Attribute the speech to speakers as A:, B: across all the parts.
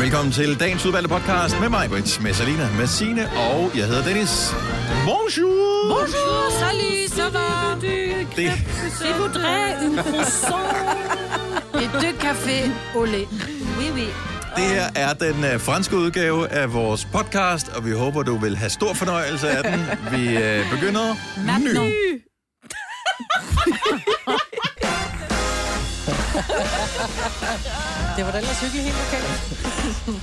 A: Velkommen til dagens udvalgte podcast med mig, Britt, med Salina, med Signe, og jeg hedder Dennis. Bonjour!
B: Bonjour, salut, ça va?
A: Det,
B: Je voudrais une croissant et deux cafés au lait. Oui, oui.
A: det her er den uh, franske udgave af vores podcast, og vi håber, du vil have stor fornøjelse af den. Vi uh, begynder nu.
C: Det var da ellers hyggeligt helt lokalt.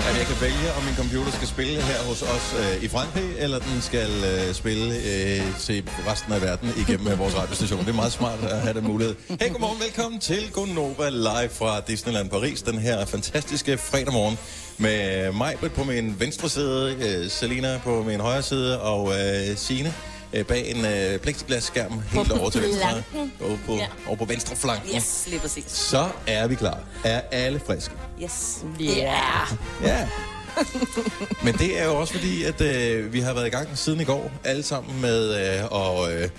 A: Jamen, jeg kan vælge, om min computer skal spille her hos os øh, i Frankrig, eller den skal øh, spille øh, til resten af verden igennem øh, vores radiostation. Det er meget smart at have den mulighed. Hey, godmorgen, velkommen til Gonova live fra Disneyland Paris. Den her fantastiske fredag morgen med mig på min venstre side, øh, Selina på min højre side, og øh, Sine øh, bag en øh, plexiglasskærm helt over til venstre. Over på,
B: Ja.
A: over på venstre flanken.
B: Yes, lige præcis.
A: Så er vi klar. Er alle friske?
B: Yes. Yeah.
A: Ja. Men det er jo også fordi, at øh, vi har været i gang siden i går, alle sammen med øh, at øh,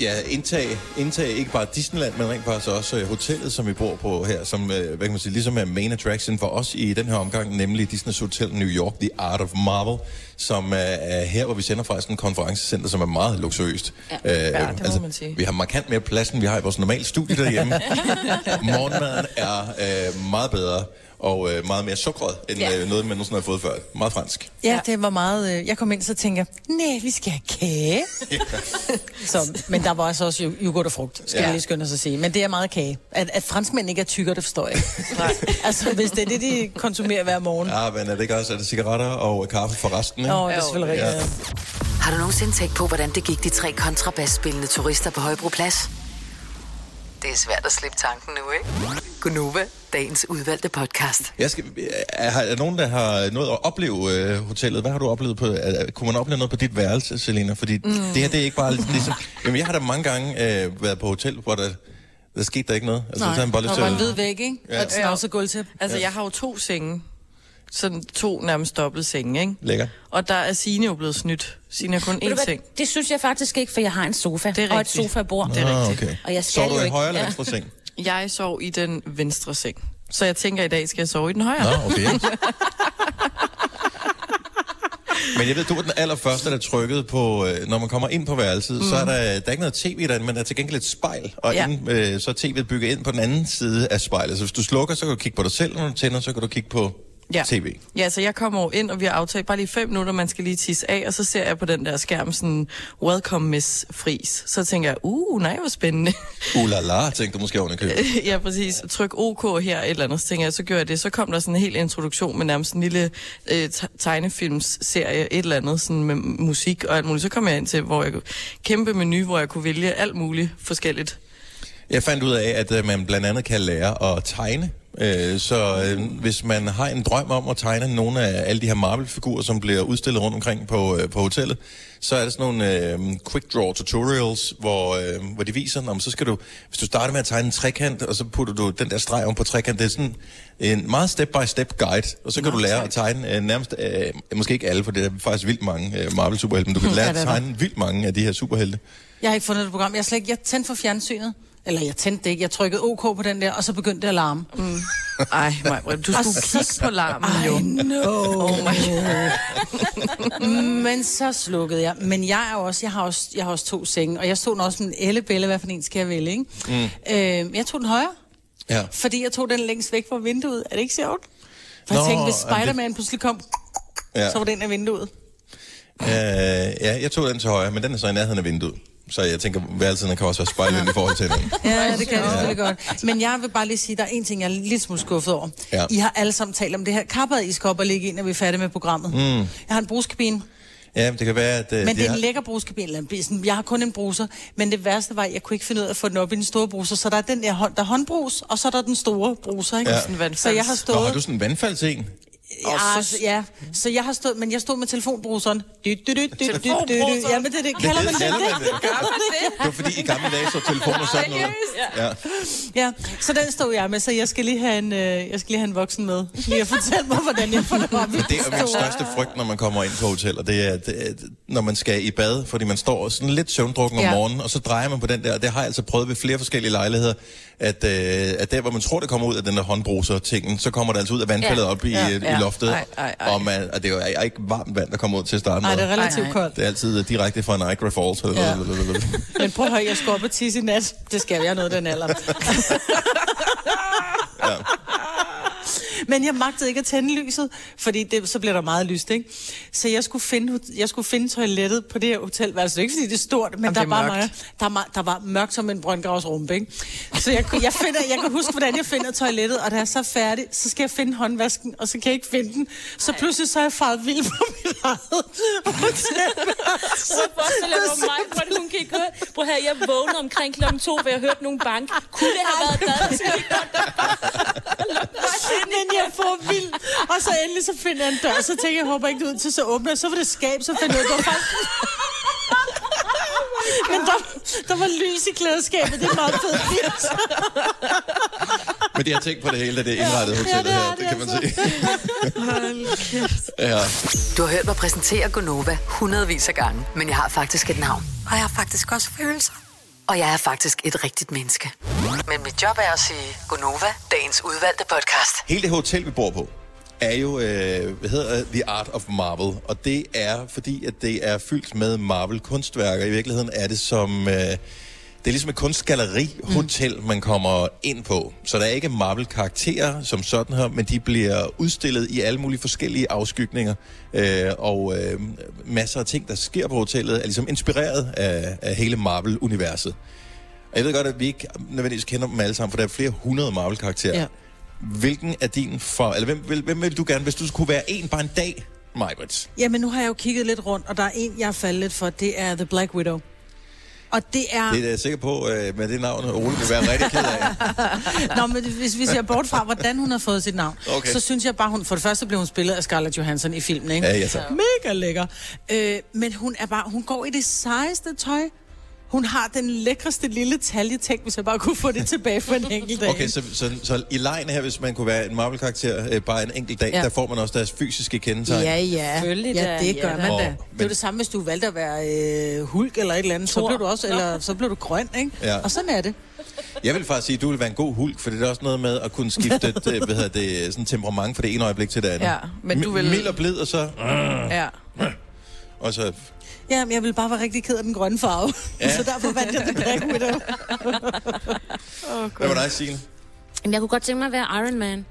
A: ja, indtage, indtage ikke bare Disneyland, men rent faktisk også øh, hotellet, som vi bor på her, som øh, hvad kan man sige, ligesom er main attraction for os i den her omgang, nemlig Disney's Hotel New York, The Art of Marvel, som øh, er her, hvor vi sender fra sådan en konferencecenter, som er meget luksuriøst. Ja,
C: Ja, det må man sige.
A: Vi har markant mere plads, end vi har i vores normale studie derhjemme. Morgenmaden er øh, meget bedre og øh, meget mere sukret, end
B: Ja.
A: øh, noget, man nogensinde har fået før. Meget fransk.
C: Ja, det var meget... Øh, jeg kom ind, så tænkte jeg, nej, vi skal have kage. så, men der var altså også jo- yoghurt og frugt, skal
A: Ja.
C: ja. jeg lige skynde os at sige. Men det er meget kage. At, at franskmænd ikke er tykkere, det forstår jeg. Nej. altså, hvis det er det, de konsumerer hver morgen.
A: Ja, men er det ikke også er det cigaretter og kaffe for resten? Ikke?
C: Oh, det er selvfølgelig
A: Ja.
C: rigtigt.
D: Har du nogensinde tænkt på, hvordan det gik de tre kontrabasspillende turister på Højbroplads? Det er svært at slippe tanken nu, ikke? Gunova, dagens udvalgte podcast.
A: Jeg skal, er, er der nogen, der har noget at opleve øh, hotellet? Hvad har du oplevet på? Er, kunne man opleve noget på dit værelse, Selina? Fordi mm. det her, det er ikke bare ligesom... Jamen, jeg har da mange gange øh, været på hotel, hvor der, der skete der ikke noget. Altså, så har man bare lyst
C: Der
A: til
C: var en hvid væg, ikke?
A: Ja.
C: Og et snavset gulvtæp.
E: Altså, jeg har jo to senge. Sådan to nærmest dobbelt senge, ikke?
A: Lækker.
E: Og der er Signe jo blevet snydt. Signe har kun
B: Ved du
E: én
B: hvad,
E: seng.
B: Det synes jeg faktisk ikke, for jeg har en sofa.
E: Det er
B: og et
E: rigtigt.
B: sofa-bord.
E: Det er
A: Ah,
E: rigtigt.
A: okay.
B: Og jeg
A: Så
B: skal
A: du
B: jo
A: i
B: ikke-
A: højre eller
B: Ja.
A: venstre seng?
E: Jeg sov i den venstre seng. Så jeg tænker, i dag skal jeg sove i den højre.
A: Nå, okay. Men jeg ved, du var den allerførste, der trykkede på, øh, når man kommer ind på værelset, mm. så er der, der er ikke noget tv derinde, men der er til gengæld et spejl, og ja.
E: Ja.
A: inden, øh, så er tv'et bygget ind på den anden side af spejlet. Så hvis du slukker, så kan du kigge på dig selv, når du tænder, så kan du kigge på
E: Ja.
A: tv.
E: Ja, så jeg kommer ind, og vi har aftalt bare lige fem minutter, man skal lige tisse af, og så ser jeg på den der skærm sådan, welcome Miss Fris. Så tænker jeg, uh, nej, hvor spændende.
A: Uh la la, tænkte du måske oven i
E: ja, præcis. Tryk OK her et eller andet, så tænker jeg, så gør jeg det. Så kom der sådan en hel introduktion med nærmest en lille øh, te- tegnefilmsserie, et eller andet, sådan med musik og alt muligt. Så kom jeg ind til, hvor jeg kæmpe menu, hvor jeg kunne vælge alt muligt forskelligt.
A: Jeg fandt ud af, at øh, man blandt andet kan lære at tegne. Øh, så øh, hvis man har en drøm om at tegne nogle af alle de her Marvel-figurer, som bliver udstillet rundt omkring på, øh, på hotellet, så er der sådan nogle øh, quick draw tutorials, hvor, øh, hvor de viser, om så skal du, hvis du starter med at tegne en trekant, og så putter du den der streg om på trekant, det er sådan en meget step-by-step guide, og så kan du lære at tegne øh, nærmest, øh, måske ikke alle, for det er faktisk vildt mange øh, Marvel-superhelte, men du kan lære at tegne vildt mange af de her superhelte.
C: Jeg har ikke fundet det program. Jeg, slet ikke, jeg tændte for fjernsynet. Eller jeg tændte det ikke. Jeg trykkede OK på den der, og så begyndte det at larme. Mm.
E: Ej, Maja, du skulle kigge på larmen jo.
C: Know.
E: Oh my
C: Men så slukkede jeg. Men jeg er også, jeg har også, jeg har også to senge, og jeg stod også med en ellebælle, hvad for en skal jeg vælge, ikke? Mm. Øh, jeg tog den højre,
A: Ja.
C: fordi jeg tog den længst væk fra vinduet. Er det ikke sjovt? For jeg
A: Nå,
C: tænkte, hvis
A: jamen det-
C: Spider-Man pludselig kom,
A: Ja.
C: så var den af vinduet.
A: Øh, ja, jeg tog den til højre, men den er så i nærheden af vinduet. Så jeg tænker, værelserne kan også være spejlet i forhold til den.
C: Ja, det kan det selvfølgelig godt. Men jeg vil bare lige sige, der er en ting, jeg er lidt smule skuffet over.
A: Ja.
C: I har alle sammen talt om det her kappede, I skal op og ligge ind, når vi er færdige med programmet. Mm. Jeg har en bruskabine,
A: Ja, det kan være, at... Uh,
C: men det er en lækker bruskabine. Jeg har kun en bruser, men det værste var, at jeg kunne ikke finde ud af at få den op i den store bruser. Så der er den der, hånd, der er håndbrus, og så er der den store bruser, ikke?
A: Ja.
E: Sådan en vandfalds.
C: Så jeg har
A: Nå,
C: stået...
A: har du sådan en vandfaldsen?
C: Ja, så, ja, så jeg har stået, men jeg stod med telefonbruseren. Dy. Ja, men det, det kalder man det.
A: det. Det var fordi i gamle dage så telefoner sådan noget. Ja.
C: Ja, så den stod jeg med, så jeg skal lige have en, øh, jeg skal lige have en voksen med. Lige at fortælle mig, hvordan jeg får det op.
A: Det er min største frygt, når man kommer ind på hoteller. Det er, at, at når man skal i bad, fordi man står sådan lidt søvndrukken om morgenen, og så drejer man på den der. og Det har jeg altså prøvet ved flere forskellige lejligheder, at, øh, at der, hvor man tror, det kommer ud af den der håndbruser-tingen, så kommer det altså ud af vandfaldet
E: Ja.
A: op i,
E: Ja.
A: ja. i loftet.
E: Ej, ej, ej.
A: Og, man, og det er jo ikke varmt vand, der kommer ud til at starte
C: Nej,
A: med.
C: det er relativt
E: Ej, ej.
C: koldt.
A: Det er altid øh, direkte fra Niagara Falls.
C: Ja. Men prøv at høre, jeg skal op og tisse i nat. Det skal jeg, noget den alder.
A: Ja.
C: Men jeg magtede ikke at tænde lyset, fordi det, så bliver der meget lyst, ikke? Så jeg skulle finde, jeg skulle finde toilettet på det her hotelværelse. Det er ikke, fordi det er stort, men
E: Jamen,
C: der,
E: er
C: var
E: mørkt.
C: mange, der, var, der var mørkt som en brøndgravs rumpe, ikke? Så jeg, kunne- jeg, finder, jeg kan huske, hvordan jeg finder toilettet, og da jeg er så færdig, så skal jeg finde håndvasken, og så kan jeg ikke finde den. Så pludselig så er jeg faret vild på mit eget hotelværelse.
F: Så forestiller jeg mig, hvordan hun kan høre. Prøv her, jeg vågnede omkring klokken to, ved at høre nogen bank. Kunne det have været bad? Så gik
C: Men jeg får vild. Og så endelig så finder jeg en dør, så tænker jeg, jeg håber ikke det ud til, så åbner jeg. Så var det skab, så finder jeg ud det var faktisk... Men der, der var lys i klædeskabet, det er meget fedt.
A: Men de har tænkt på det hele, da det er indrettet
C: Ja,
A: hotellet
C: det er
A: her.
C: det
A: Det kan man
C: altså.
A: sige. ja.
D: Du har hørt mig præsentere Gonova hundredvis af gange, men jeg har faktisk et navn. Og jeg har faktisk også følelser. Og jeg er faktisk et rigtigt menneske. Men mit job er at sige Gonova, dagens udvalgte podcast.
A: Hele det hotel, vi bor på, er jo, øh, hvad hedder det? The Art of Marvel. Og det er, fordi at det er fyldt med Marvel-kunstværker. I virkeligheden er det som... Øh, det er ligesom et kunstgalleri-hotel, mm. man kommer ind på. Så der er ikke Marvel-karakterer som sådan her, men de bliver udstillet i alle mulige forskellige afskygninger. Øh, og øh, masser af ting, der sker på hotellet, er ligesom inspireret af, af hele Marvel-universet. Og jeg ved godt, at vi ikke nødvendigvis kender dem alle sammen, for der er flere hundrede Marvel-karakterer.
C: Ja.
A: Hvilken er din for... Eller hvem, hvem, hvem vil du gerne, hvis du skulle være en bare en dag, Majbrits?
C: Jamen, nu har jeg jo kigget lidt rundt, og der er en, jeg er faldet lidt for. Det er The Black Widow. Og det er...
A: Det er jeg sikker på, øh, med det navn, Ole vil være rigtig ked af.
C: Nå, men hvis vi ser bort fra, hvordan hun har fået sit navn,
A: Okay.
C: så synes jeg bare, hun... For det første blev hun spillet af Scarlett Johansson i filmen, ikke?
A: Ja, ja, tak.
C: Mega lækker. Øh, men hun er bare... Hun går i det sejeste tøj. Hun har den lækreste lille taljetæk, hvis jeg bare kunne få det tilbage for en enkelt dag.
A: Okay, så, så, så i lejen her, hvis man kunne være en Marvel-karakter øh, bare en enkelt dag, ja.
C: Ja.
A: der får man også deres fysiske kendetegn.
C: Ja, ja.
F: Selvfølgelig
C: ja,
F: da,
C: det
F: ja
C: gør
F: da.
C: man da. Det er det samme, hvis du valgte at være øh, hulk eller et eller andet. Så
F: Thor.
C: blev du også, eller så blev du grøn, ikke?
A: Ja.
C: Og sådan er det.
A: Jeg vil faktisk sige, at du vil være en god hulk, for det er også noget med at kunne skifte et, øh, hvad hedder det, sådan temperament fra det ene øjeblik til det andet.
E: Ja, men du vil-
A: Mild og blid, og så...
E: Ja.
A: Og så
C: Ja, men jeg vil bare være rigtig ked af den grønne farve.
A: Ja.
C: Så derfor vandt jeg The Black Widow.
A: hvad var dig, Signe?
F: Jamen, jeg kunne godt tænke mig at være Iron Man.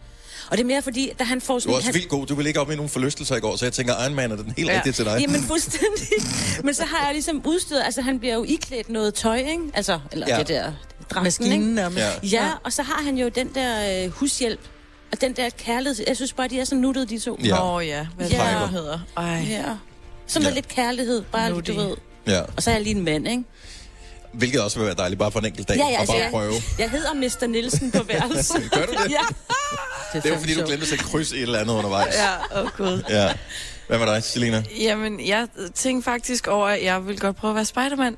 F: Og det er mere fordi, da han får
A: Du
F: sådan...
A: var også
F: han,
A: vildt god. Du ville ikke op med nogen forlystelser i går, så jeg tænker, Iron Man er den helt
E: Ja.
A: rigtige til dig.
F: Jamen fuldstændig. Men så har jeg ligesom udstyret, altså han bliver jo iklædt noget tøj, ikke? Altså, eller
A: Ja.
F: det der dragten,
C: Maskinen
F: ikke?
A: Ja.
F: Ja, og så har han jo den der øh, hushjælp, og den der kærlighed. Jeg synes bare, de er så nuttede, de to.
A: Ja.
E: Nå ja, hvad
F: ja.
E: det hedder. Ej.
F: Ja. Sådan
A: Ja.
F: med lidt kærlighed, bare
E: Nu
F: lidt, du ved.
A: Ja.
F: Og så er jeg lige en mand, ikke?
A: Hvilket også vil være dejligt, bare for en enkelt dag,
F: Ja, ja,
A: og
F: altså,
A: bare
F: jeg,
A: prøve.
F: jeg hedder Mr. Nielsen på værelset.
A: Gør du det?
F: ja.
A: Det er jo fordi, du glemte at sætte kryds i et eller andet undervejs.
E: Ja, åh oh, gud.
A: ja. Hvad med dig, Selina?
E: Jamen, jeg tænkte faktisk over, at jeg vil godt prøve at være Spiderman.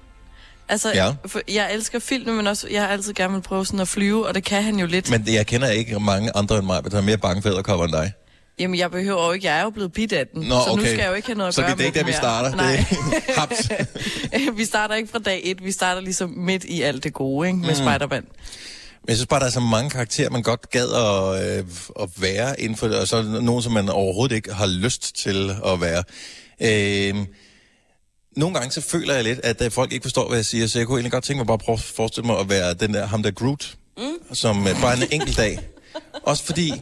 E: Altså,
A: Ja.
E: for jeg elsker film, men også, jeg har altid gerne vil prøve sådan at flyve, og det kan han jo lidt. Men...
A: Men jeg kender ikke mange andre end mig, der er mere bange for æderkopper end dig.
E: Jamen, jeg behøver jo ikke, jeg er jo blevet bidt af den,
A: Nå,
E: så
A: okay.
E: nu skal jeg jo ikke have noget at
A: Så
E: gøre
A: det er ikke der,
E: med
A: vi starter.
E: Nej.
A: Er
E: vi starter ikke fra dag et, vi starter ligesom midt i alt det gode, ikke? Med mm. Spider-Man.
A: Men jeg synes bare, der er så mange karakterer, man godt gad at, øh, at være inden for og så er der nogen, som man overhovedet ikke har lyst til at være. Øh, nogle gange så føler jeg lidt, at øh, folk ikke forstår, hvad jeg siger, så jeg kunne egentlig godt tænke mig bare at prøve at forestille mig at være den der, ham der Groot, mm. som øh, bare en enkelt dag. Også fordi,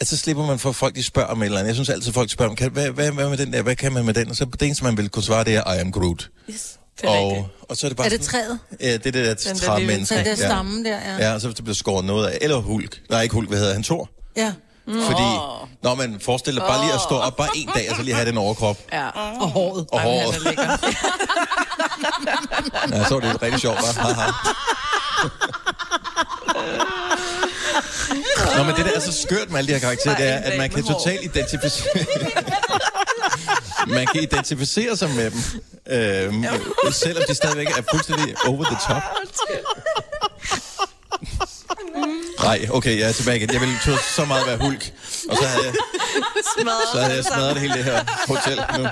A: at så slipper man for, at folk de spørger om et eller andet. Jeg synes altid, at folk spørger, kan, hvad, hvad, hvad med den der, hvad kan man med den? Og så det eneste, man vil kunne svare, det er, I am Groot.
F: Yes.
E: Det er
A: og,
E: rigtigt.
A: og så er det bare
C: Er det træet?
A: Ja, det er det der træ
E: lille
A: menneske.
C: Den der
A: ja.
C: der, ja.
A: Ja, og så bliver skåret noget af. Eller Hulk. Nej, ikke Hulk, hvad hedder han? Thor.
C: Ja.
A: Fordi, når man forestiller bare lige at stå op bare en dag, og så lige have den overkrop
E: Ja.
C: Og håret.
A: og
E: Ej,
A: håret.
E: er lækker.
A: Ja, så var det rigtig sjovt, hva'? Nå, men det der er så skørt med alle de her karakterer, det er, at man kan totalt identificere... man kan identificere sig med dem. Øhm, selvom de stadigvæk er fuldstændig over the top. Nej, okay, jeg er tilbage igen. Jeg ville tro så meget være hulk. Og så havde jeg, så havde jeg smadret det hele det her hotel nu.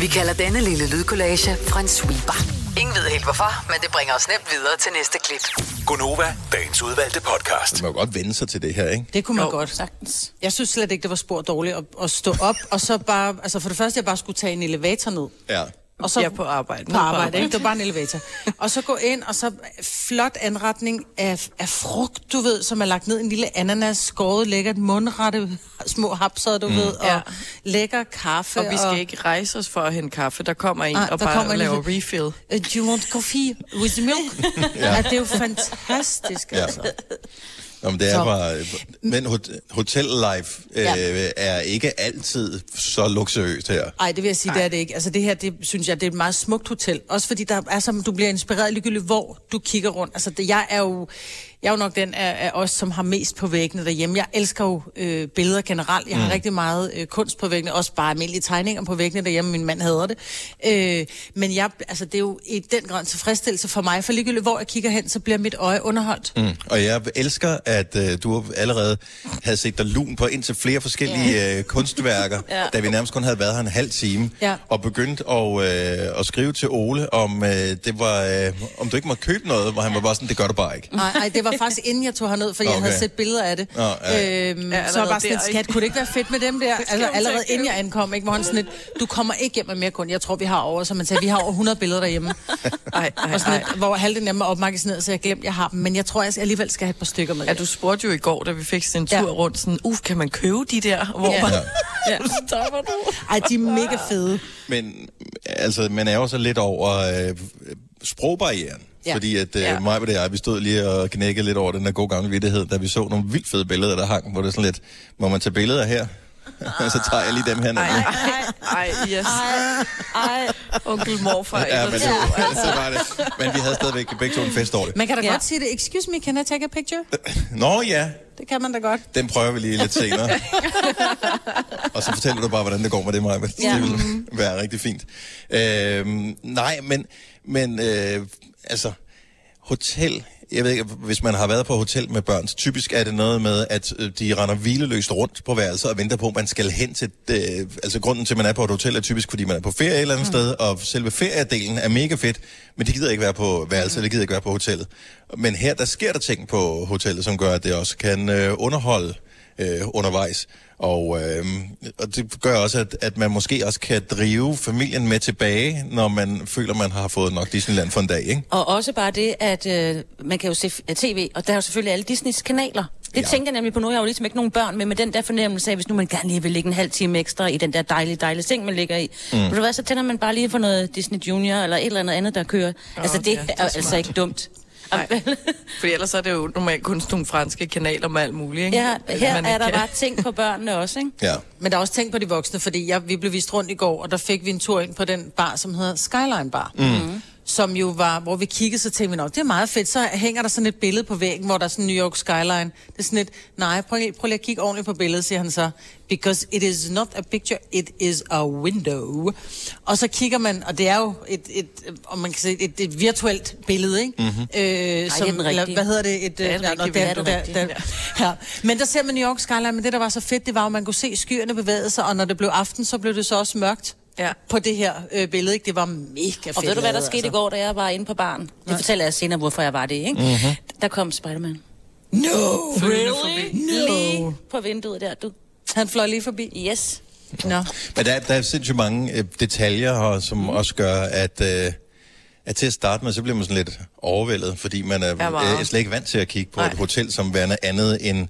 D: Vi kalder denne lille lydkollage en sweeper. Ingen ved helt hvorfor, men det bringer os nemt videre til næste klip.
G: Gonova, dagens udvalgte podcast.
A: Man må godt vende sig til det her, ikke?
C: Det kunne man
E: Jo,
C: godt. Sagtens. Jeg synes slet ikke, det var spor dårligt at, at stå op, og så bare... Altså for det første, jeg bare skulle tage en elevator ned.
A: Ja.
C: Og så
E: Ja, på arbejde.
C: På arbejde, ikke? Det var bare en elevator. og så gå ind, og så flot anretning af, af frugt, du ved, som er lagt ned en lille ananas, skåret lækkert, mundrette små hapser, du mm. ved, og
E: Ja.
C: lækker kaffe.
E: Og vi skal ikke rejse os for at hente kaffe. Der kommer en
C: Nej,
E: og bare
C: kommer
E: laver
C: lille-
E: refill.
C: Uh, do you want coffee with milk? ja. ja. det er jo fantastisk,
A: Ja.
C: altså.
A: Nå, men det er
C: Så-
A: bare... Men hot- hotel life øh,
C: Ja.
A: er ikke altid så luksuriøst her.
C: Nej, det vil jeg sige, det er det ikke. Altså det her, det synes jeg, det er et meget smukt hotel. Også fordi der er som, du bliver inspireret ligegyldigt, hvor du kigger rundt. Altså det, jeg er jo... Jeg er jo nok den af, af os, som har mest på væggene derhjemme. Jeg elsker jo øh, billeder generelt. Jeg har mm. rigtig meget øh, kunst på væggene. Også bare almindelige tegninger på væggene derhjemme. Min mand hader det. Øh, men jeg, altså, det er jo i den grad en tilfredsstillelse for mig. For ligegyldigt, hvor jeg kigger hen, så bliver mit øje underholdt. Mm.
A: Og jeg elsker, at øh, du allerede havde set dig lun på indtil flere forskellige øh, kunstværker, ja. da vi nærmest kun havde været her en halv time,
C: Ja.
A: og begyndt at, øh, at skrive til Ole, om, øh, det var, øh, om du ikke måtte købe noget, hvor han var bare sådan, det gør du bare ikke.
C: Nej, det var faktisk inden jeg tog herned, for okay. jeg havde set billeder af det.
A: Nå, ja.
C: øhm,
E: Ja,
C: så var jeg bare sådan lidt, skat, kunne det ikke være fedt med dem der? Altså allerede inden jeg ankom, ikke? Hvor han sådan lidt, du kommer ikke hjem med mere kun. Jeg tror, vi har over, som man sagde, vi har over 100 billeder derhjemme.
E: Ej, ej,
C: Og sådan lidt, hvor halvdelen af dem er opmagasineret, så jeg glemt, jeg har dem. Men jeg tror, jeg alligevel skal have et par stykker med.
E: Ja, du spurgte jo i går, da vi fik sådan en tur
C: Ja.
E: rundt, sådan, uh, kan man købe de der? Hvor
C: Ja.
E: man,
A: Ja.
C: Ja.
E: stopper du?
C: Ej, de er mega fede.
A: Men altså, man er jo så lidt over øh, sprogbarrieren. Ja.
C: Ja.
A: Fordi at øh, ja.
E: Ja.
A: mig og jeg, vi stod lige og knækkede lidt over den der gode gamle vittighed, da vi så nogle vildt fede billeder, der hang, hvor det er sådan lidt, må man tage billeder her? Og så tager jeg lige dem her ned.
E: Ej, ej, yes.
C: Ej.
E: Onkel morfar.
A: Ja, men det, så var det. Men vi havde stadigvæk begge to en fest over det.
C: Man kan da
F: Ja.
C: ja. godt sige det. Excuse me, can I take a picture?
A: Nå ja,
C: Det kan man da godt.
A: den prøver vi lige lidt senere. og så fortæller du bare, hvordan det går med det, Maja. Det
F: Ja.
A: vil være rigtig fint. Øhm, nej, men, men øh, altså, hotel... Jeg ved ikke, hvis man har været på hotel med børn, så typisk er det noget med, at øh, de render hvileløst rundt på værelset og venter på, at man skal hen til... Øh, altså grunden til, at man er på et hotel, er typisk, fordi man er på ferie et eller andet mm. sted, og selve feriedelen er mega fedt, men de gider ikke være på værelset, mm. eller gider ikke være på hotellet. Men her, der sker der ting på hotellet, som gør, at det også kan øh, underholde øh, undervejs. Og, øh, og det gør også, at, at man måske også kan drive familien med tilbage, når man føler, man har fået nok Disneyland for en dag, ikke?
F: Og også bare det, at øh, man kan jo se tv, og der er jo selvfølgelig alle Disneys kanaler. Det
A: Ja.
F: tænker jeg nemlig på nu. Jeg har jo ligesom ikke nogen børn med, med den der fornemmelse af, hvis nu man gerne lige vil ligge en halv time ekstra i den der dejlige, dejlige seng, man ligger i. Mm. Ved du hvad, så tænder man bare lige for noget Disney Junior, eller et eller andet andet, der kører. Oh, altså, det
E: ja, det er,
F: er altså ikke dumt.
E: Nej. Fordi ellers er det jo normalt kun sådan nogle franske kanaler med alt muligt, ikke?
F: ja, her
E: Man
F: er der
E: kan-
F: bare ting på børnene også, ikke?
A: Ja.
C: Men der er også tænkt på de voksne, fordi jeg, vi blev vist rundt i går, og der fik vi en tur ind på den bar, som hedder Skyline Bar. Mm. Som jo var, hvor vi kiggede, så tænkte vi, "Nå, det er meget fedt. Så hænger der sådan et billede på væggen, hvor der er sådan New York Skyline. Det er sådan et, nej, prøv, lige- prøv lige at kigge ordentligt på billedet, siger han så. Because it is not a picture, it is a window. Og så kigger man, og det er jo et, et, om man kan sige, et, et virtuelt billede, ikke? Mm-hmm. Øh,
F: er den
C: eller, hvad hedder det? Et,
E: Det er den rigtige,
C: der-
E: er den
C: der-
E: rigtige,
C: der- Ja. Men der ser man New York Skyline, men det, der var så fedt, det var, at man kunne se skyerne bevæge sig, og når det blev aften, så blev det så også mørkt
E: Ja.
C: på det her øh, billede. Ikke? Det var mega fedt.
F: Og ved du, hvad der skete
C: altså.
F: i går, da jeg var inde på baren? Det fortæller jeg senere, hvorfor jeg var det, ikke? Mm-hmm. Der kom Spider-Man.
C: No!
E: Really?
F: Lige på vinduet der, du.
C: Han fløj lige forbi.
F: Yes.
C: Nå.
A: Men der, der er sindssygt mange øh, detaljer her, som mm. også gør, at, øh, at til at starte med, så bliver man sådan lidt overvældet, fordi man er,
E: Ja, meget.
A: øh, slet ikke vant til at kigge på
E: Nej.
A: et hotel som værende andet end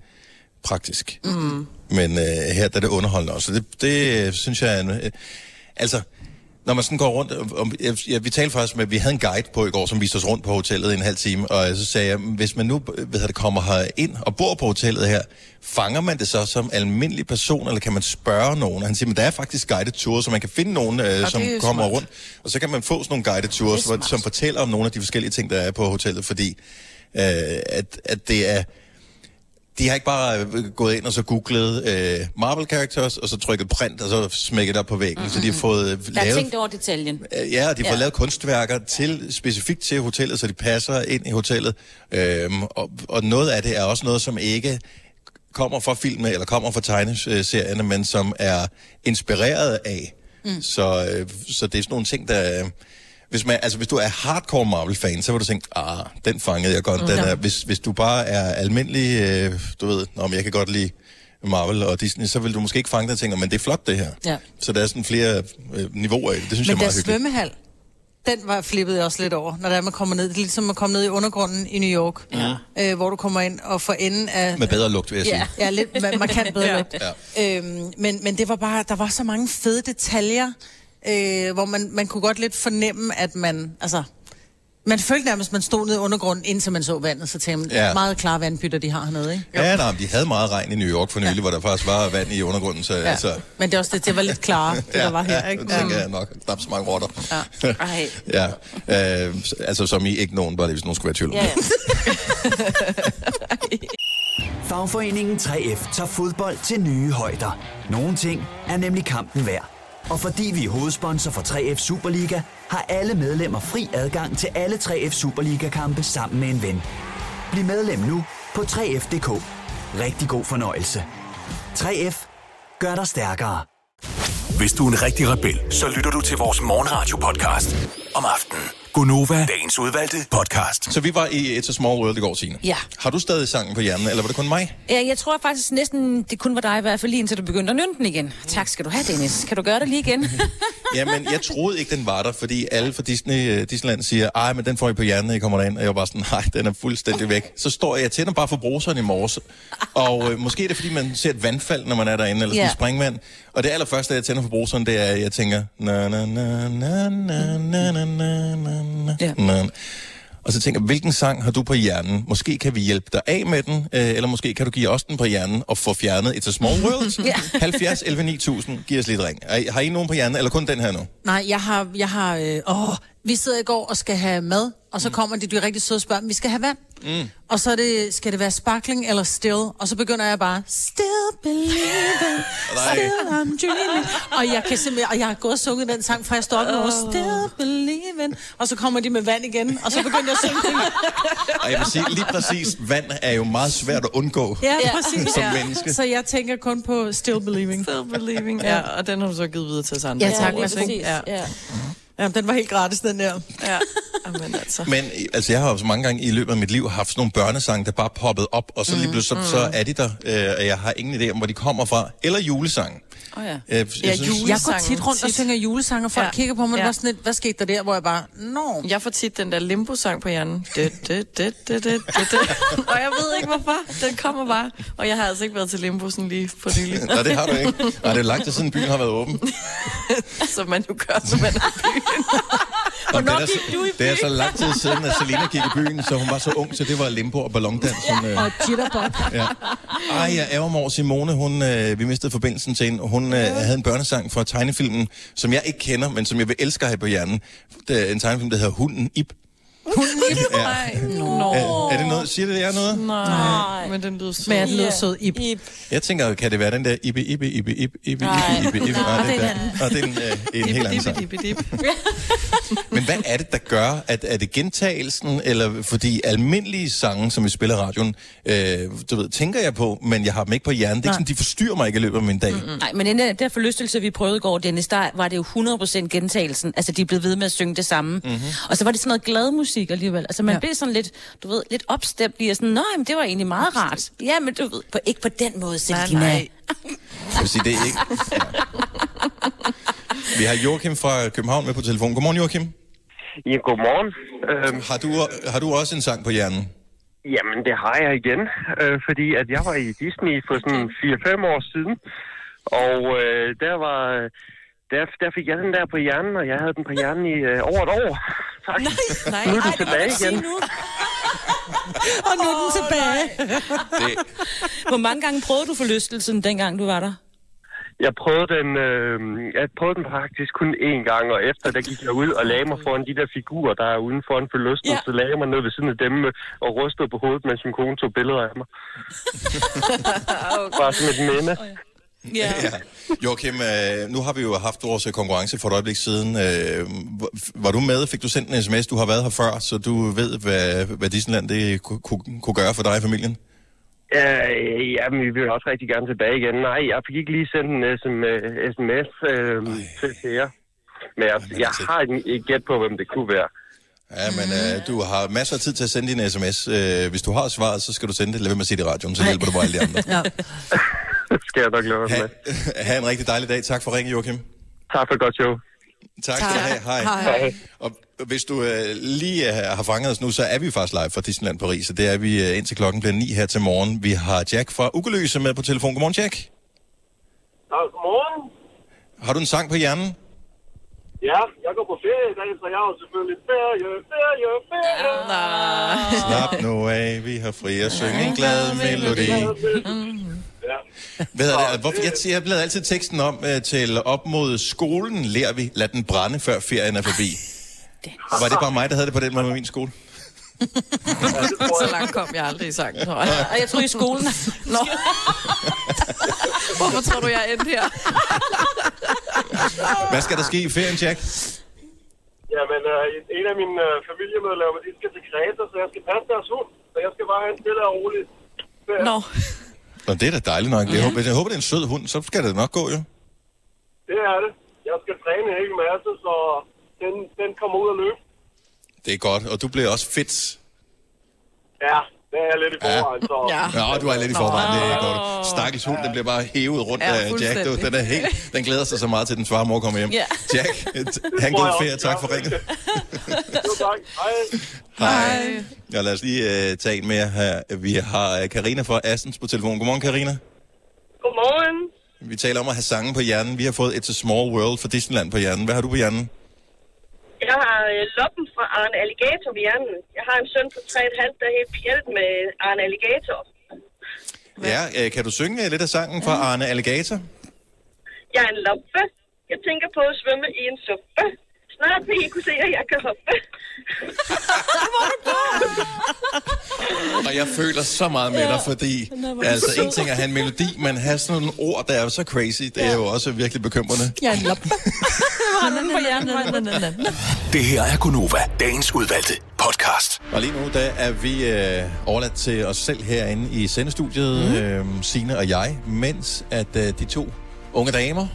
A: praktisk. Mm. Men øh, her der er det underholdende også. Så Det, det øh, synes jeg er en, øh, altså, når man sådan går rundt, og, jeg, vi talte faktisk med, vi havde en guide på i går, som viste os rundt på hotellet i en halv time, og så sagde jeg, hvis man nu hedder det, kommer her ind og bor på hotellet her, fanger man det så som almindelig person, eller kan man spørge nogen? Og han siger, men der er faktisk guided tours, så man kan finde nogen, øh, som
E: er
A: kommer
E: smart.
A: rundt, og så kan man få sådan nogle guided tours, hvor, som fortæller om nogle af de forskellige ting, der er på hotellet, fordi øh, at, at det er... De har ikke bare øh, gået ind og så googlet øh, Marvel Characters, og så trykket print, og så smækket det op på væggen. Mm-hmm. Så de har fået øh,
F: Der er
A: lavet...
F: tænkt over detaljen.
A: Øh, Ja, de har fået
F: Ja.
A: lavet kunstværker til, specifikt til hotellet, så de passer ind i hotellet. Øhm, og, og noget af det er også noget, som ikke kommer fra filmen, eller kommer fra tegneserierne, men som er inspireret af. Mm. Så, øh, så det er sådan nogle ting, der... øh, Hvis, man, altså, hvis du er hardcore Marvel-fan, så vil du tænke, ah, den fangede jeg godt. Den er, hvis, hvis du bare er almindelig, øh, du ved, men jeg kan godt lide Marvel og Disney, så vil du måske ikke fange den og tænke, men det er flot det her.
C: Ja.
A: Så der er sådan flere øh, niveauer i det. Det synes
C: Men
A: jeg er meget hyggeligt.
C: svømmehal, den var flippet jeg også lidt over, når der man kommer ned. Det er ligesom at komme ned i undergrunden i New York, ja. øh, hvor du kommer ind og får enden af...
A: Med bedre lugt, vil jeg sige.
F: Ja.
C: Ja, lidt ma- markant bedre
F: Ja.
C: lugt. Øhm, men, men det var bare, der var så mange fede detaljer, øh, hvor man, man kunne godt lidt fornemme, at man, altså, man følte nærmest, at man stod nede i undergrunden, indtil man så vandet, så tænkte man,
A: Ja.
C: ja. meget klare vandpytter, de har hernede, ikke?
A: Ja, nej, de havde meget regn i New York for nylig, ja. hvor der faktisk var vand i undergrunden, så ja. altså...
C: Men det er også det, det var lidt klarere, det der var her, ikke?
A: Ja, tænker jeg nok. Knap så mange rotter.
C: Ja.
F: Ej.
A: ja. Øh, altså, som I ikke nogen, bare det, hvis nogen skulle være i tvivl. om
F: Ja,
A: det.
F: ja.
H: Fagforeningen 3F tager fodbold til nye højder. Nogle ting er nemlig kampen værd. Og fordi vi er hovedsponsor for 3F Superliga, har alle medlemmer fri adgang til alle 3F Superliga-kampe sammen med en ven. Bliv medlem nu på 3F.dk. Rigtig god fornøjelse. 3F gør dig stærkere.
G: Hvis du er en rigtig rebel, så lytter du til vores morgenradio-podcast om aftenen. Gunova, dagens udvalgte podcast.
A: Så vi var i It's a Small World i går, Signe.
F: Ja.
A: Har du stadig sangen på hjernen, eller var det kun mig?
F: Ja, jeg tror faktisk næsten, det kun var dig i hvert fald lige indtil du begyndte at nynne den igen. Tak skal du have, Dennis. Kan du gøre det lige igen?
A: Jamen, jeg troede ikke, den var der, fordi alle fra Disney, uh, Disneyland siger, ej, men den får I på hjernen, I kommer derind. Og jeg var bare sådan, nej, den er fuldstændig væk. Så står jeg, jeg tænder bare for bruseren i morges. Og øh, måske er det, fordi man ser et vandfald, når man er derinde, eller sådan
F: Ja.
A: yeah. springvand. Og det allerførste, jeg tænder for bruseren, det er, at jeg tænker, na na na na na na na na na na. Og så tænker hvilken sang har du på hjernen? Måske kan vi hjælpe dig af med den, øh, eller måske kan du give os den på hjernen og få fjernet It's a Small World.
F: Ja.
A: 70 11 9000, giv os lidt ring. Har I nogen på hjernen, eller kun den her nu?
C: Nej, jeg har, jeg har, øh, åh, vi sidder i går og skal have mad, og så kommer de, de er rigtig søde og spørger, vi skal have vand. Mm. Og så er det, skal det være sparkling eller still? Og så begynder jeg bare, still believing, still I'm dreaming. Og jeg kan simpelthen, og jeg har gået og sunget den sang, fra jeg står op nu, still believing. Og så kommer de med vand igen, og så begynder jeg at synge den.
A: Og jeg vil sige, lige præcis, vand er jo meget svært at undgå
C: Ja,
F: Ja.
C: præcis.
A: som menneske.
C: Så jeg tænker kun på still believing.
E: Still believing. Ja, og den har du så givet videre til os andre.
C: Ja, tak. værsgo.
F: præcis.
E: Ja.
F: Ja.
C: Ja, den var helt gratis, den der.
E: Ja, Amen, altså.
A: Men altså, jeg har jo så mange gange i løbet af mit liv haft sådan nogle børnesange, der bare poppet op, og så lige pludselig så, så er de der, øh, og jeg har ingen idé om, hvor de kommer fra. Eller julesange.
F: Oh, ja.
A: Øh, jeg
E: Ja,
A: synes-
C: Jeg går
E: Julesangen,
C: tit rundt og
E: tit.
C: synger julesange, og folk
E: Ja.
C: kigger på mig,
E: Ja.
C: og sådan lidt, hvad skete der der, hvor jeg bare, nå.
E: Jeg får tit den der limbo-sang på hjernen. Det, det, det, det, det, det, det. Og jeg ved ikke hvorfor. Den kommer bare. Og jeg har altså ikke været til limbo sådan lige for nylig.
A: Nej, det har du ikke. Nej, det er lang tid siden byen har været åben.
E: Som man jo gør, når man er i byen.
A: Og det, er
F: gik du i
A: det er så lang tid siden, at Selena gik i byen, så hun var så ung, så det var limbo og ballondans. Hun, øh,
C: Og jitterbug.
A: ja. Ej, jeg ærger mig over Simone. Hun, øh, vi mistede forbindelsen til hende. Hun øh, havde en børnesang fra tegnefilmen, som jeg ikke kender, men som jeg vil elske at have på hjernen. Det er en tegnefilm, der hedder Hunden Ip. Hunden Ip? Ja.
E: Nej, no.
A: Er, er det noget, siger det jer noget?
E: Nej, men den lyder så.
C: Men den lyder sød, Ib.
F: Ib.
A: Jeg tænker, kan det være den der Ibe, Ibe, Ibe, Ibe, Ibe, Ibe, Ibe, Ibe? Nej, det er den. Og det er en, øh, en helt anden sang.
E: Dip, dip, dip.
A: Men hvad er det, der gør, at er det gentagelsen, eller fordi almindelige sange, som vi spiller i radioen, øh, du ved, tænker jeg på, men jeg har dem ikke på hjernen. Det er ikke sådan, de forstyrrer mig ikke i løbet af min dag. Mm-hmm.
F: Nej, men den der, der forlystelse, vi prøvede i går, Dennis, der var det jo 100% gentagelsen. Altså, de blev ved med at synge det samme. Mm-hmm. Og så var det sådan noget glad musik alligevel. Altså, man ja. Blev sådan lidt, du ved, lidt opstemt i, og sådan, nej, men det var egentlig meget rart. Ja, men du ved, på, ikke på den måde, Selina.
E: nej.
A: Jeg vil sige, det er ikke... Ja. Vi har Joachim fra København med på telefon. Godmorgen, Joachim.
I: Ja, godmorgen. Øhm,
A: Har du, har du også en sang på hjernen?
I: jamen, det har jeg igen, øh, fordi at jeg var i Disney for sådan 4-5 år siden, og øh, der var... Der, der fik jeg den der på hjernen, og jeg havde den på hjernen i øh, over et år. Tak.
E: Nej,
I: Nu er den
F: Ej,
I: tilbage igen.
F: nu.
C: Og nu er den tilbage.
A: Det,
F: Hvor mange gange prøvede du forlystelsen, dengang du var der?
I: Jeg prøvede den, øh, jeg prøvede den faktisk kun én gang, og efter der gik jeg ud og lagde mig foran de der figurer, der er uden for en forlysten.
F: Ja.
I: Ja. Så lagde jeg mig ned ved siden af dem og rystede på hovedet, mens min kone tog billeder af mig. Bare som et minde.
E: Ja.
A: Ja. Joachim, øh, nu har vi jo haft vores øh, konkurrence for et øjeblik siden. Øh, var- du med? Fik du sendt en sms? Du har været her før, så du ved, hvad, hvad Disneyland det kunne, kunne, kunne gøre for dig og familien.
I: Ja, jamen, vi vil også rigtig gerne tilbage igen. Nej, jeg fik ikke lige sendt en SM, øh, sms øh, til til jer. Men jeg, jeg har et, et gæt på, hvem det kunne være.
A: Ja, men øh, du har masser af tid til at sende din sms. Øh, hvis du har svaret, så skal du sende det. Lad være med at sige det i radioen, så hjælper du bare alle de andre.
B: Ja.
I: Skal jeg nok lade
A: Ha,
I: med.
A: ha' en rigtig dejlig dag. Tak for ringen, Joachim.
I: Tak for et godt show.
A: Tak skal du have. Hej.
B: Hej.
A: Og hvis du øh, lige øh, har fanget os nu, så er vi faktisk live fra Disneyland Paris, og det er vi øh, indtil klokken bliver 9 her til morgen. Vi har Jack fra Ugeløse med på telefon. Godmorgen, Jack.
J: Ja, godmorgen.
A: Har du en sang på hjernen?
J: Ja, jeg går på ferie i dag, så jeg har jo selvfølgelig ferie, ferie, ferie.
E: Nej.
A: Slap nu af, vi har fri at synge en glad melodi.
J: Ja.
A: Hvad er det? Hvorfor, jeg, jeg bladrer altid teksten om øh, til op mod skolen, lærer vi, lad den brænde, før ferien er forbi. Var det bare mig, der havde det på den måde med min skole?
E: Så langt kom jeg aldrig i sangen, tror jeg.
F: Og jeg tror i skolen.
E: Nå. Hvorfor tror du, jeg er endt her?
A: Hvad skal der ske i ferien, Jack?
J: Jamen, øh, en af mine øh, familiemedlemmer, de skal til Kreta, så jeg skal passe deres hund. Så jeg skal bare have en stille og rolig ferie.
E: Nå.
A: Nå, det er da dejligt nok. Jeg, håber, jeg håber, det er en sød hund, så skal det nok gå, jo.
J: Det er det. Jeg skal træne en hel masse, så den, den kommer ud og løbe.
A: Det er godt, og du bliver også fedt.
J: Ja, det er jeg lidt i forvejen, så...
E: Ja.
A: Ja, du er lidt i forvejen, det er godt. Stakkels hund, den bliver bare hævet rundt
E: Ja,
A: af Jack. Du, den, er helt, den glæder sig så meget til, den far mor kommer hjem.
F: Ja.
A: Jack, han god ferie. Tak for ringet.
J: Jo, tak. Hej.
A: Hej. Ja, lad os lige uh, tage en mere her. Vi har uh, Karina fra Assens på telefon. Godmorgen, Karina.
J: Godmorgen.
A: Vi taler om at have sange på hjernen. Vi har fået It's a Small World fra Disneyland på hjernen. Hvad har du på hjernen?
K: Jeg har øh, loppen fra Arne Alligator på hjernen. Jeg har en søn på 3,5, der er helt pjættet med Arne Alligator.
A: Ja, uh, kan du synge uh, lidt af sangen fra Arne Alligator?
K: Jeg er en loppe. Jeg tænker på at svømme i en suppe. Snart vil I kunne se, at jeg kan hoppe.
A: Og jeg føler så meget med dig, fordi altså, en ting er at have en melodi, men have sådan nogle ord, der er så crazy, det er jo også virkelig bekymrende.
B: Jeg er en
F: hjernen.
G: Det her er Gunova, dagens udvalgte podcast.
A: Og lige nu, der er vi øh, overladt til os selv herinde i sendestudiet, mm. øh, Signe og jeg, mens at øh, de to unge damer.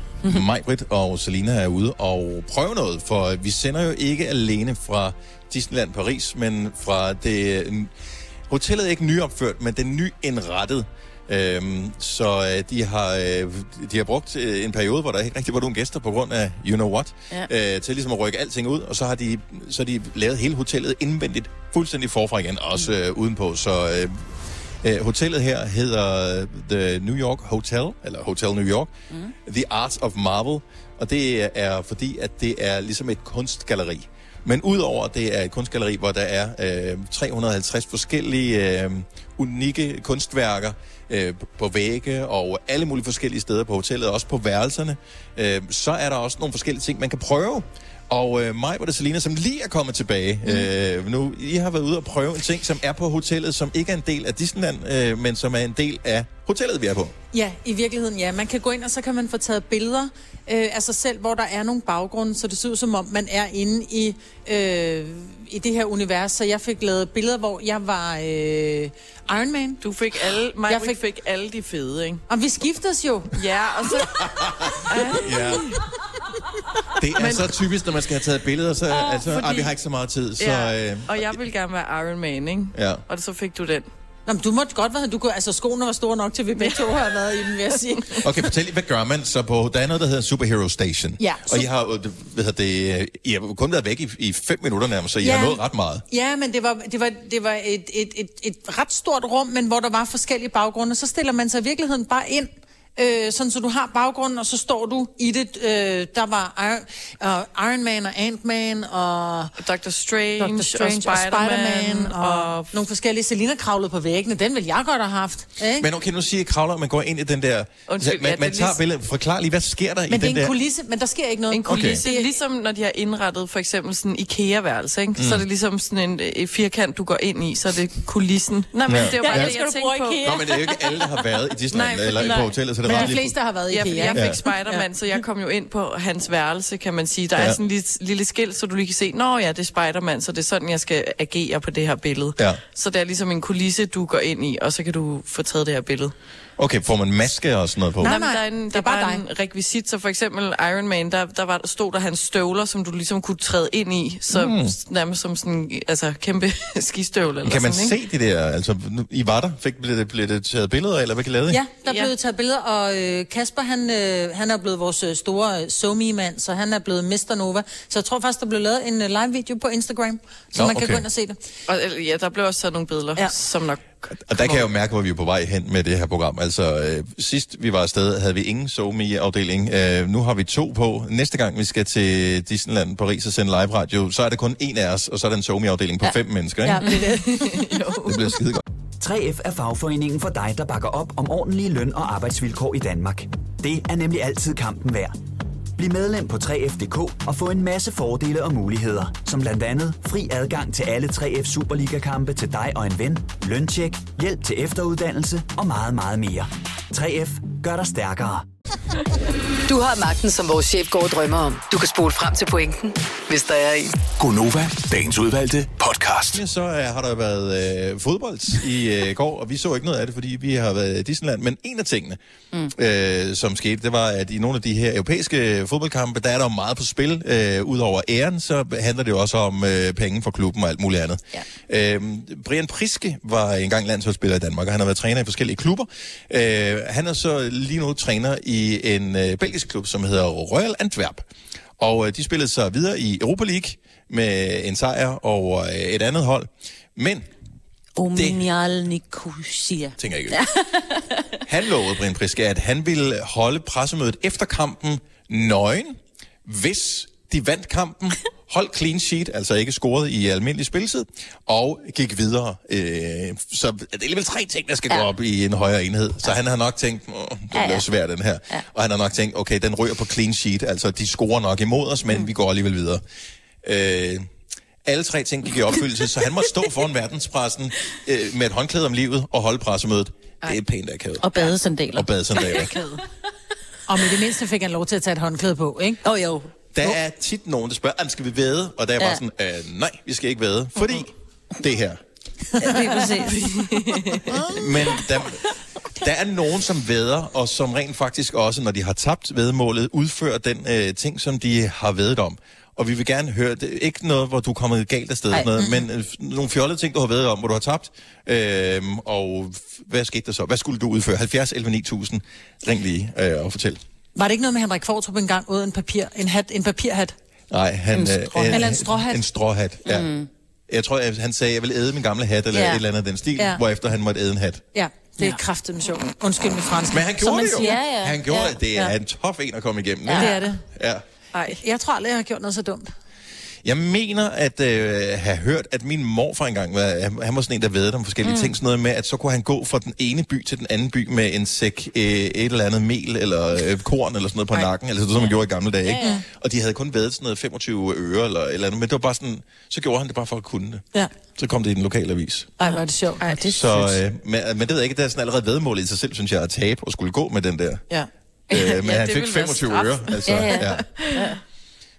A: Majbrit og Selina, er ude og prøve noget, for vi sender jo ikke alene fra Disneyland Paris, men fra det... Hotellet er ikke nyopført, men det er nyindrettet. Øhm, så øh, de har øh, de har brugt øh, en periode, hvor der ikke rigtig var nogen gæster på grund af you know what,
F: Ja.
A: øh, til ligesom at rykke alting ud, og så har de, så har de lavet hele hotellet indvendigt fuldstændig forfra igen, også øh, udenpå. Så øh, øh, hotellet her hedder The New York Hotel, eller Hotel New York, mm. The Art of Marvel, og det er fordi, at det er ligesom et kunstgalleri. Men udover det er et kunstgalleri, hvor der er øh, 350 forskellige øh, unikke kunstværker øh, på vægge og alle mulige forskellige steder på hotellet, også på værelserne, øh, så er der også nogle forskellige ting, man kan prøve. Og øh, mig var det Selina, som lige er kommet tilbage. Mm. Øh, nu, I har været ude og prøve en ting, som er på hotellet, som ikke er en del af Disneyland, øh, men som er en del af hotellet, vi er på.
C: Ja, i virkeligheden ja. Man kan gå ind, og så kan man få taget billeder øh, af sig selv, hvor der er nogle baggrunde, så det ser ud som om, man er inde i, øh, i det her univers. Så jeg fik lavet billeder, hvor jeg var øh, Iron Man.
E: Du fik alle, mig
C: Jeg
E: fik...
C: fik-
E: fik alle de fede, ikke?
C: Og vi skiftes jo.
E: Ja, og så...
A: Ja. Det er men... så typisk, når man skal have taget billeder, så
E: Åh,
A: altså,
E: fordi-
A: ah, vi har ikke så meget tid. Så,
E: ja.
A: øh,
E: Og jeg ville gerne være Iron Man, ikke?
A: Ja.
E: Og så fik du den.
C: Nå, men du måtte godt være, du kunne, altså skoene var store nok til, at vi begge to har været i den, vil jeg sige.
A: Okay, fortæl lige, hvad gør man så på... Der er noget, der hedder Superhero Station.
C: Ja,
A: Og I har, øh, hvad hedder det, I har kun været væk i, i fem minutter nærmest, så I
C: Ja.
A: har nået ret meget.
C: Ja, men det var, det var, det var et, et, et, et ret stort rum, men hvor der var forskellige baggrunde. Så stiller man sig i virkeligheden bare ind Øh, sådan så du har baggrunden, og så står du i det. Øh, der var Iron, uh, Iron Man og Ant-Man og
E: Dr. Strange,
C: Dr. Strange
E: og
C: og
E: Spider-Man,
C: Spider-Man og, og nogle forskellige. Selina kravlede på væggene. Den vil jeg godt have haft. Ikke?
A: Men okay, nu siger jeg kravler, man går ind i den der...
E: Undskyld,
A: man,
E: ja,
A: man
E: er
A: tager
E: lige-
A: billedet. Forklar lige, hvad sker der i
C: men det
A: den
C: er en
A: der...
C: kulisse, men der sker ikke noget.
E: En kulisse, okay. ligesom når de har indrettet for eksempel sådan IKEA-værelse, ikke? Mm. så er det ligesom sådan en, et firkant, du går ind i, så er det kulissen. Nej, men
A: Ja.
E: det var bare
A: Ja.
E: det, jeg tænkte på.
A: Nå, men det er jo ikke alle, der har været i Disneyland
E: Nej,
A: eller
E: fordi-
A: på hotellet, så det
C: Men de fleste har været i
E: Ja,
C: IKEA.
E: jeg
A: Ja.
E: fik Spider-Man, så jeg kom jo ind på hans værelse, kan man sige. Der. Ja. er sådan en lille, lille skilt, så du lige kan se, nå ja, det er Spider-Man, så det er sådan, jeg skal agere på det her billede.
A: Ja.
E: Så det er ligesom en kulisse, du går ind i, og så kan du få taget det her billede.
A: Okay, får man maske og sådan noget på?
C: Nej,
E: Jamen, der er, en,
C: det
E: der
C: er bare
E: bare en rekvisit, så for eksempel Iron Man, der, der var, stod der hans støvler, som du ligesom kunne træde ind i, så mm. nærmest som sådan altså kæmpe skistøvle. Eller
A: Kan man
E: sådan, ikke?
A: se det der? Altså, I var der? Fik, blev, det, blev det taget billeder eller hvad kan lavede? I?
C: Ja, der
E: Ja.
C: blev taget billeder, og øh, Kasper, han, øh, han er blevet vores øh, store somi mand så han er blevet Mr. Nova. Så jeg tror faktisk, der blev lavet en øh, live-video på Instagram, så
A: Nå,
C: man kan
A: okay.
C: gå ind og se det.
E: Og, øh, ja, der blev også taget nogle billeder,
C: ja.
E: som nok...
A: Og der kan jeg jo mærke, hvor vi er på vej hen med det her program. Altså, øh, sidst vi var afsted, havde vi ingen SoMe-afdeling. Øh, nu har vi to på. Næste gang vi skal til Disneyland Paris og sende live radio, så er det kun en af os, og så er der en SoMe-afdeling på ja. fem mennesker, ikke?
C: Ja, det er det.
A: Det bliver skide godt.
H: 3F er fagforeningen for dig, der bakker op om ordentlige løn- og arbejdsvilkår i Danmark. Det er nemlig altid kampen værd. Bliv medlem på 3F.dk og få en masse fordele og muligheder, som blandt andet fri adgang til alle 3F Superliga-kampe til dig og en ven, løntjek, hjælp til efteruddannelse og meget, meget mere. 3F gør dig stærkere.
D: Du har magten, som vores chef går og drømmer om. Du kan spole frem til pointen, hvis der er en.
G: Gonova, dagens udvalgte podcast.
A: Ja, Så øh, har der været øh, fodbold i øh, går, og vi så ikke noget af det, fordi vi har været i Disneyland. Men en af tingene, mm. øh, som skete, det var, at i nogle af de her europæiske fodboldkampe, der er der jo meget på spil. Øh, Udover æren, så handler det jo også om øh, penge for klubben og alt muligt andet. Ja. Øh, Brian Priske var engang landsholdsspiller i Danmark, og han har været træner i forskellige klubber. Øh, han er så lige nu træner i en øh, belgisk klub, som hedder Royal Antwerp. Og øh, de spillede sig videre i Europa League med en sejr over øh, et andet hold. Men,
F: Omnial Nicosia.
A: tænker jeg ikke, han lovede, Brian Priske, at han ville holde pressemødet efter kampen nøgen, hvis de vandt kampen, holdt clean sheet, altså ikke scoret i almindelig spilletid, og gik videre. Øh, så det er alligevel tre ting, der skal ja. gå op i en højere enhed. Så han har nok tænkt, Åh, det bliver
F: Ja, ja.
A: svært den her. Ja. Og han har nok tænkt, okay, den ryger på clean sheet, altså de scorer nok imod os, men mm. vi går alligevel videre. Øh, alle tre ting gik i opfyldelse, så han måtte stå foran verdenspressen øh, med et håndklæde om livet og holde pressemødet. Det er pænt akavet.
F: Og badesandaler.
A: Og badesandaler.
C: Og med det mindste fik han lov til at tage et håndklæde på, ikke?
F: Åh oh, jo.
A: Der er tit nogen, der spørger, "Jamen, skal vi væde? Og der er bare
F: Ja.
A: sådan, øh, nej, vi skal ikke væde, fordi det her.
F: Lige præcis.
A: Men der, der er nogen, som væder, og som rent faktisk også, når de har tabt vedmålet, udfører den øh, ting, som de har vedet om. Og vi vil gerne høre, det er ikke noget, hvor du er kommet galt afsted,
F: Ej.
A: noget, men øh, nogle fjollede ting, du har vedet om, hvor du har tabt. Øhm, og hvad skete der så? Hvad skulle du udføre? 70 11 9000. Ring lige øh, og fortæl.
C: Var det ikke noget med, at Henrik Fortrup engang uden en, papir, en, hat, en papirhat?
A: Nej, han...
C: En strå-
A: øh,
C: eller en stråhat.
A: En stråhat, ja. Mm. Jeg tror, at han sagde, at jeg vil æde min gamle hat, eller
C: Ja.
A: ja. et eller andet af den stil,
C: Ja.
A: ja. hvorefter han måtte æde en hat.
C: Ja, det er ja. kraftigt sjovt. Undskyld med fransk.
A: Men han gjorde det jo.
C: siger.
F: Ja, ja.
A: Han gjorde
C: Ja.
A: det. Det er en tof en at komme igennem.
C: Ja,
A: ikke?
C: det er det.
A: Ja.
E: Ej.
C: Jeg tror aldrig, jeg har gjort noget så dumt.
A: Jeg mener at øh, have hørt, at min morfar engang, var, han- var sådan en, der ved om forskellige mm. ting, sådan noget med, at så kunne han gå fra den ene by til den anden by med en sæk øh, et eller andet mel eller øh, korn eller sådan noget på
C: Ej.
A: nakken, altså det, som man gjorde i gamle dage, ikke?
F: Ja, ja.
A: Og de havde kun været sådan noget 25 øre eller et eller andet, men det var bare sådan, så gjorde han det bare for at kunne det.
C: Ja.
A: Så kom det i den lokale avis.
C: Ej, er det sjovt.
F: Ej, det
A: Så, øh, men, men det ved jeg ikke, det er sådan allerede vedmålet i sig selv, synes jeg, at tabe og skulle gå med den der.
C: Ja.
A: Øh, men
E: Ja,
A: han fik
E: ville være
A: 25
E: straf.
A: øre. Altså,
F: Ja,
A: ja,
F: ja.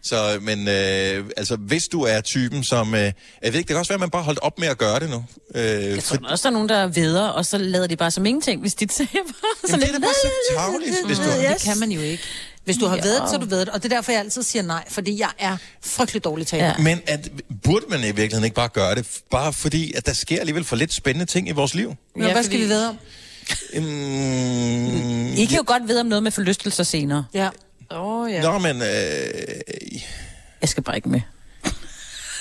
A: Ja. Så, men øh, altså, hvis du er typen, som... Øh, jeg ved ikke, det kan også være, at man bare holdt op med at gøre det nu. Øh,
F: Jeg tror også, der er nogen, der veder, og så lader de bare som ingenting, hvis de taber.
A: Jamen, det er da bare så tavligt, hvis du...
C: Det kan man jo ikke. Hvis du har
F: Ja.
C: ja. vedet, så du vedet. Og det er derfor, jeg altid siger nej, fordi jeg er frygtelig dårlig taler.
F: Ja.
C: Ja.
A: Men at, burde man i virkeligheden ikke bare gøre det, bare fordi, at der sker alligevel for lidt spændende ting i vores liv?
C: Nå, hvad skal vi vede om?
A: Mm,
F: I kan jo godt vide om noget med forlystelser senere.
C: Ja.
E: Åh, oh, ja.
A: Nå, men... Øh,
F: Jeg skal bare ikke med.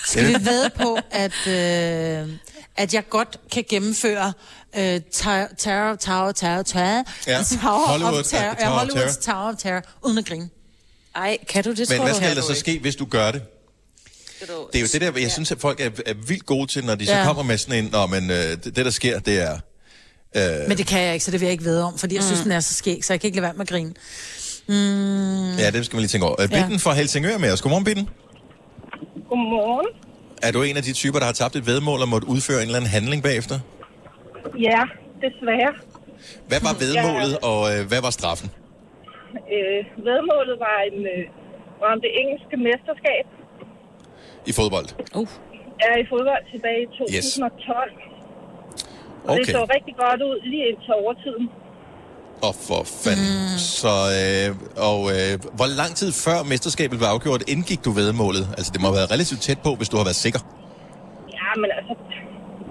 C: Skal vi vede på, at, øh, at jeg godt kan gennemføre øh, Terror, Terror, Tower, Terror, Terror,
A: Ja.
C: Tower
A: Hollywood,
C: of Terror,
A: ja, Tower
C: Hollywoods Tower of Terror, uden at grine.
F: Ej, kan du det,
A: Men
F: tror
A: hvad skal der så ske, hvis du gør det? Det er jo det der, jeg synes, at folk er, er vildt gode til, når de så
C: Ja.
A: kommer med sådan en, Nå, men øh, det, der sker, det er... Øh,
C: Men det kan jeg ikke, så det vil jeg ikke vide om, fordi jeg synes, den er så skæg, så jeg kan ikke lade være med at grine. Mm,
A: Ja, det skal man lige tænke over. Bitten fra Helsingør med os. Godmorgen, Bitten.
K: Godmorgen.
A: Er du en af de typer, der har tabt et vedmål og måtte udføre en eller anden handling bagefter?
K: Ja, desværre.
A: Hvad var vedmålet, og øh, hvad var straffen?
K: Øh, vedmålet var, en, øh, var om det engelske mesterskab.
A: I fodbold?
F: Uh.
K: Er i fodbold tilbage i 2012. Og det
A: Okay.
K: så rigtig godt ud lige indtil overtiden.
A: Og for fanden. Mm. Så, øh, og øh, hvor lang tid før mesterskabet blev afgjort, indgik du vedmålet? Altså, det må have været relativt tæt på, hvis du har været sikker.
K: Ja, men altså,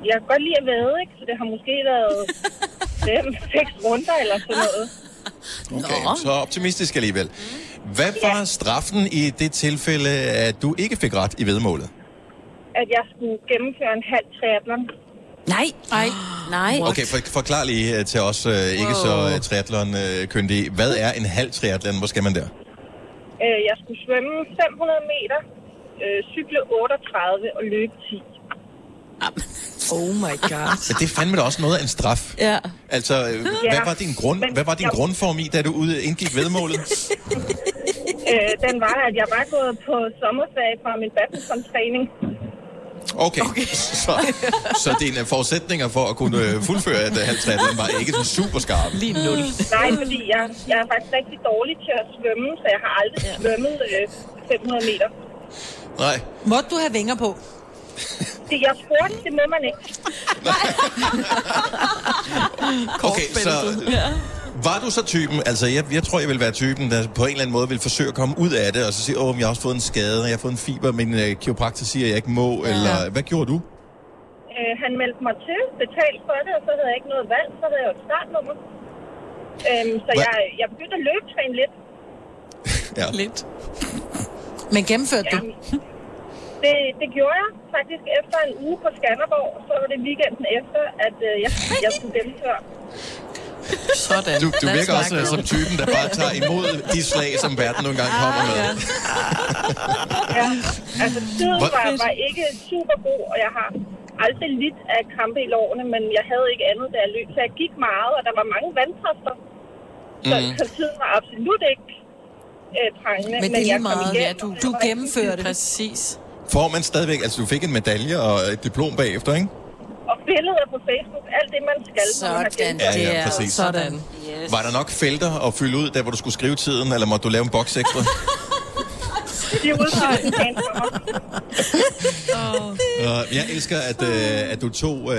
K: jeg kan godt lide at væde, ikke? Så det har måske været fem, seks runder eller sådan noget.
A: Okay, så optimistisk alligevel. Hvad var straffen i det tilfælde, at du ikke fik ret i vedmålet?
K: At jeg skulle gennemføre en halv triathlon.
F: Nej.
C: Ej.
F: Nej.
A: Okay, for, forklar lige øh, til os, øh, ikke så uh, triathlon-kyndige. Hvad er en halv triathlon? Hvor skal man der?
K: Øh, jeg skulle svømme 500 meter, øh, cykle 38 og løbe 10.
E: Oh my god.
A: Men det er fandme da også noget af en straf.
F: Ja.
A: Altså, øh, hvad
K: Ja.
A: var din, grund,
K: Men
A: hvad var din
K: jeg-
A: grundform i, da du ude indgik vedmålet?
K: Øh, den var, at jeg var gået på sommerferie fra min badmintontræning.
A: Okay, okay. Så, så dine forudsætninger for at kunne øh, fuldføre et øh, halvt triathlon var ikke sådan super skarpe.
E: Lige nul.
K: Nej, fordi jeg, jeg er faktisk rigtig dårlig til at svømme, så jeg har aldrig ja. svømmet øh, 500 meter.
A: Nej.
C: Måtte du have vinger på?
K: Det, jeg spurgte, det må man ikke.
A: Okay, så var du så typen, altså jeg, jeg tror, jeg vil være typen, der på en eller anden måde vil forsøge at komme ud af det, og så sige, åh, jeg har også fået en skade, og jeg har fået en fiber, men øh, kiropraktor siger, at jeg ikke må, ja. eller hvad gjorde du?
K: Øh, han meldte mig til, betalt for det, og så havde jeg ikke noget valg, så havde jeg jo et startnummer. Øhm, så jeg, jeg begyndte at løbetræne lidt.
A: Ja.
E: Lidt.
C: Men gennemførte du?
K: Det, det gjorde jeg faktisk efter en uge på Skanderborg, så var det weekenden efter, at øh, jeg, jeg skulle gennemføre.
E: Sådan.
A: Du, du virker også øh, som typen, der bare tager imod de slag, som verden nogle gange kommer med.
K: Ja, altså tiden var, var ikke super god, og jeg har aldrig lidt af krampe i lårene, men jeg havde ikke andet, da jeg løb. Så jeg gik meget, og der var mange vandtræster. Så,
A: Mhm.
K: så tiden var absolut ikke øh, prangende.
C: Men det er lige meget,
K: igennem,
C: ja, du, du gennemførte det.
E: Præcis.
A: Får man stadigvæk, altså du fik en medalje og et diplom bagefter, ikke?
K: Og billeder på Facebook, alt det, man skal. når man har
F: Sådan.
A: Ja, ja, præcis.
E: Sådan.
F: Yes.
A: Var der nok felter at fylde ud, der hvor du skulle skrive tiden, eller måtte du lave en boks ekstra?
K: Det er udfordringen for mig.
A: Uh, jeg elsker, at, uh, at du, tog, uh,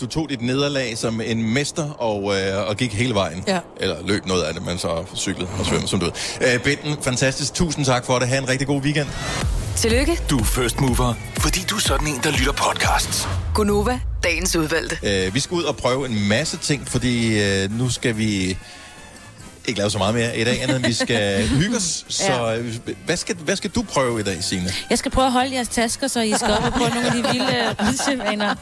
A: du tog dit nederlag som en mester og, uh, og gik hele vejen.
C: Ja.
A: Eller løb noget af det, men så cyklede og svømmede, som du ved. Uh, Bitten, fantastisk. Tusind tak for det. Ha' en rigtig god weekend.
D: Tillykke,
G: Du er first mover, fordi du er sådan en, der lytter podcasts.
D: Gunova, dagens udvalgte.
A: Uh, vi skal ud og prøve en masse ting, fordi uh, nu skal vi ikke lave så meget mere i dag, andet end vi skal hygge os. Så uh, hvad, skal, hvad skal du prøve i dag, Signe?
F: Jeg skal prøve at holde jeres tasker, så I skal op og prøve nogle af de vilde ridsemaner.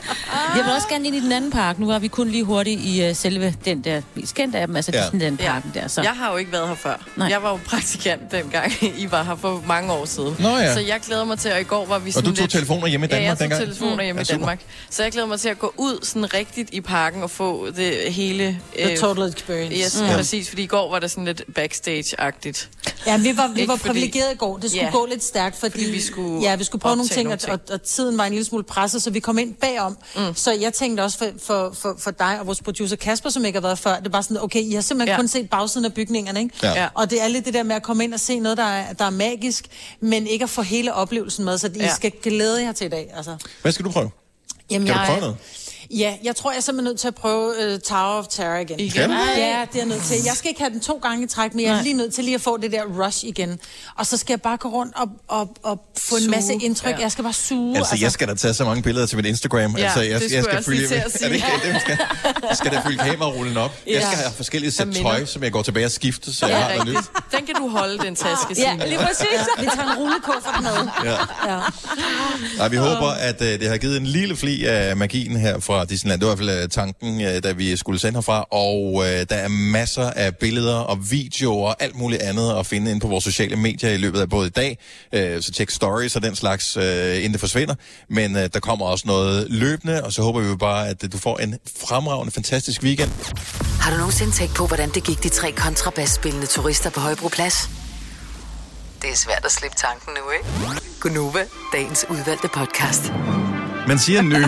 F: Jeg vil også gerne ind i den anden park. Nu var vi kun lige hurtigt i uh, selve den der mest kendte af dem, altså
A: Ja.
F: ja. Disneyland-parken der. Så.
E: Jeg har jo ikke været her før.
F: Nej.
E: Jeg var jo praktikant dengang, I var her for mange år siden.
A: Nå ja.
E: Så jeg glæder mig til, og i går var vi
A: Og
E: sådan
A: du tog
E: lidt...
A: telefoner hjemme i
E: Ja,
A: Danmark
E: jeg tog
A: dengang?
E: telefoner hjemme
A: Ja,
E: i. Danmark. Så jeg glæder mig til at gå ud sådan rigtigt i parken og få det hele...
C: The total experience.
E: Yes, mm. præcis, fordi i går var det sådan lidt backstage-agtigt.
C: Ja, vi var, vi var
E: fordi-
C: privilegerede i går. Det skulle
E: Ja.
C: gå lidt stærkt, fordi,
E: Fordi vi skulle
C: ja, vi skulle prøve nogle ting,
E: nogle
C: og, og, og tiden var en lille smule presset, så vi kom ind bagom. Mm. Så jeg tænkte også for, for, for, for dig og vores producer Kasper, som ikke har været før, det var sådan, okay, I har simpelthen ja. Kun set bagsiden af bygningerne, ikke?
A: Ja.
C: Og det er lidt det der med at komme ind og se noget, der er, der er magisk, men ikke at få hele oplevelsen med, så I
E: Ja.
C: skal glæde jer til i dag. Altså.
A: Hvad skal du prøve?
C: Jamen,
A: Kan du
C: jeg,
A: prøve noget?
C: Ja, jeg tror, jeg er simpelthen nødt til at prøve uh, Tower of Terror igen.
E: Igen?
A: Skal?
C: Ja, det er jeg nødt til. Jeg skal ikke have den to gange i træk, men jeg er lige nødt til lige at få det der rush igen. Og så skal jeg bare gå rundt og, og, og få en
E: Suge,
C: masse indtryk.
E: ja.
C: Jeg skal bare suge.
A: Altså, jeg skal da tage så mange billeder til mit Instagram.
E: Ja,
A: altså, jeg,
E: det
A: jeg
E: skulle jeg også lige til at
A: er
E: sige.
A: det ikke det, man skal, jeg skal da fylde kamerarullen op. Jeg
E: Ja.
A: skal have forskellige sæt tøj, som jeg går tilbage og skifter, så
E: Det
A: jeg
E: er
A: har noget nyt.
E: Den kan du holde, den taske,
F: Ja,
E: Signe.
F: lige præcis. Vi tager en rullekuffert med.
A: Ja.
F: Ja.
A: Nej, vi håber, at uh, det har givet en lille fli af magien her fra Disneyland. Det var i hvert fald øh, tanken, øh, da vi skulle sende herfra. Og øh, der er masser af billeder og videoer og alt muligt andet at finde inde på vores sociale medier i løbet af både i dag. Øh, så tjek stories og den slags, øh, inden det forsvinder. Men øh, der kommer også noget løbende, og så håber vi jo bare, at øh, du får en fremragende, fantastisk weekend.
D: Har du nogensinde tænkt på, hvordan det gik de tre kontrabasspillende turister på Højbroplads? Det er svært at slippe tanken nu, ikke? Gunova, dagens udvalgte podcast.
A: Man siger ny.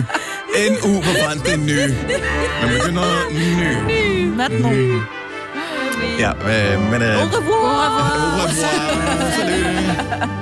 A: N-U på fransk, det er ny. Man begynder ny.
B: Maintenant.
A: Ja, øh, men... Øh,
F: Au revoir.
A: Au revoir. Salut.